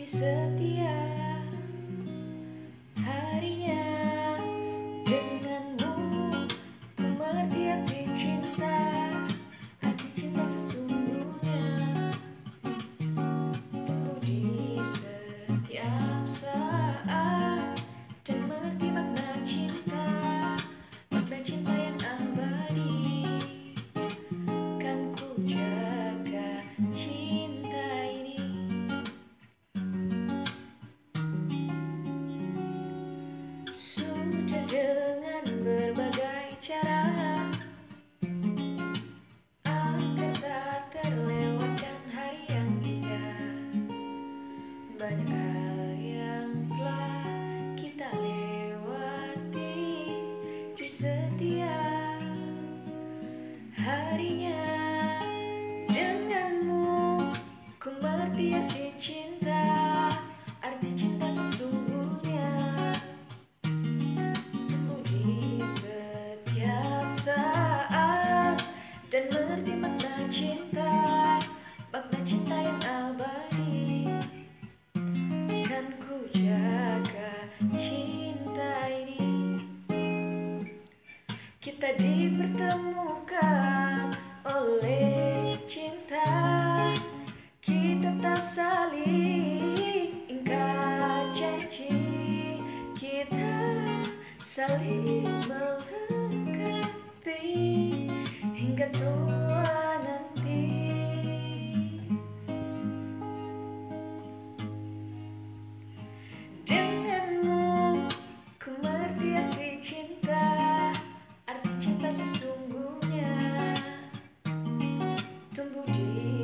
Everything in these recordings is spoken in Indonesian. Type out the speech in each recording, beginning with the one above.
绿色的 Sudah dengan berbagai cara Agar tak terlewatkan hari yang indah. Banyak hal yang telah kita lewati Di setiap harinya. dipertemukan oleh cinta. Kita tak saling ingkar janji. Kita saling melengkapi hingga tuh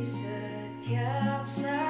setiap saat.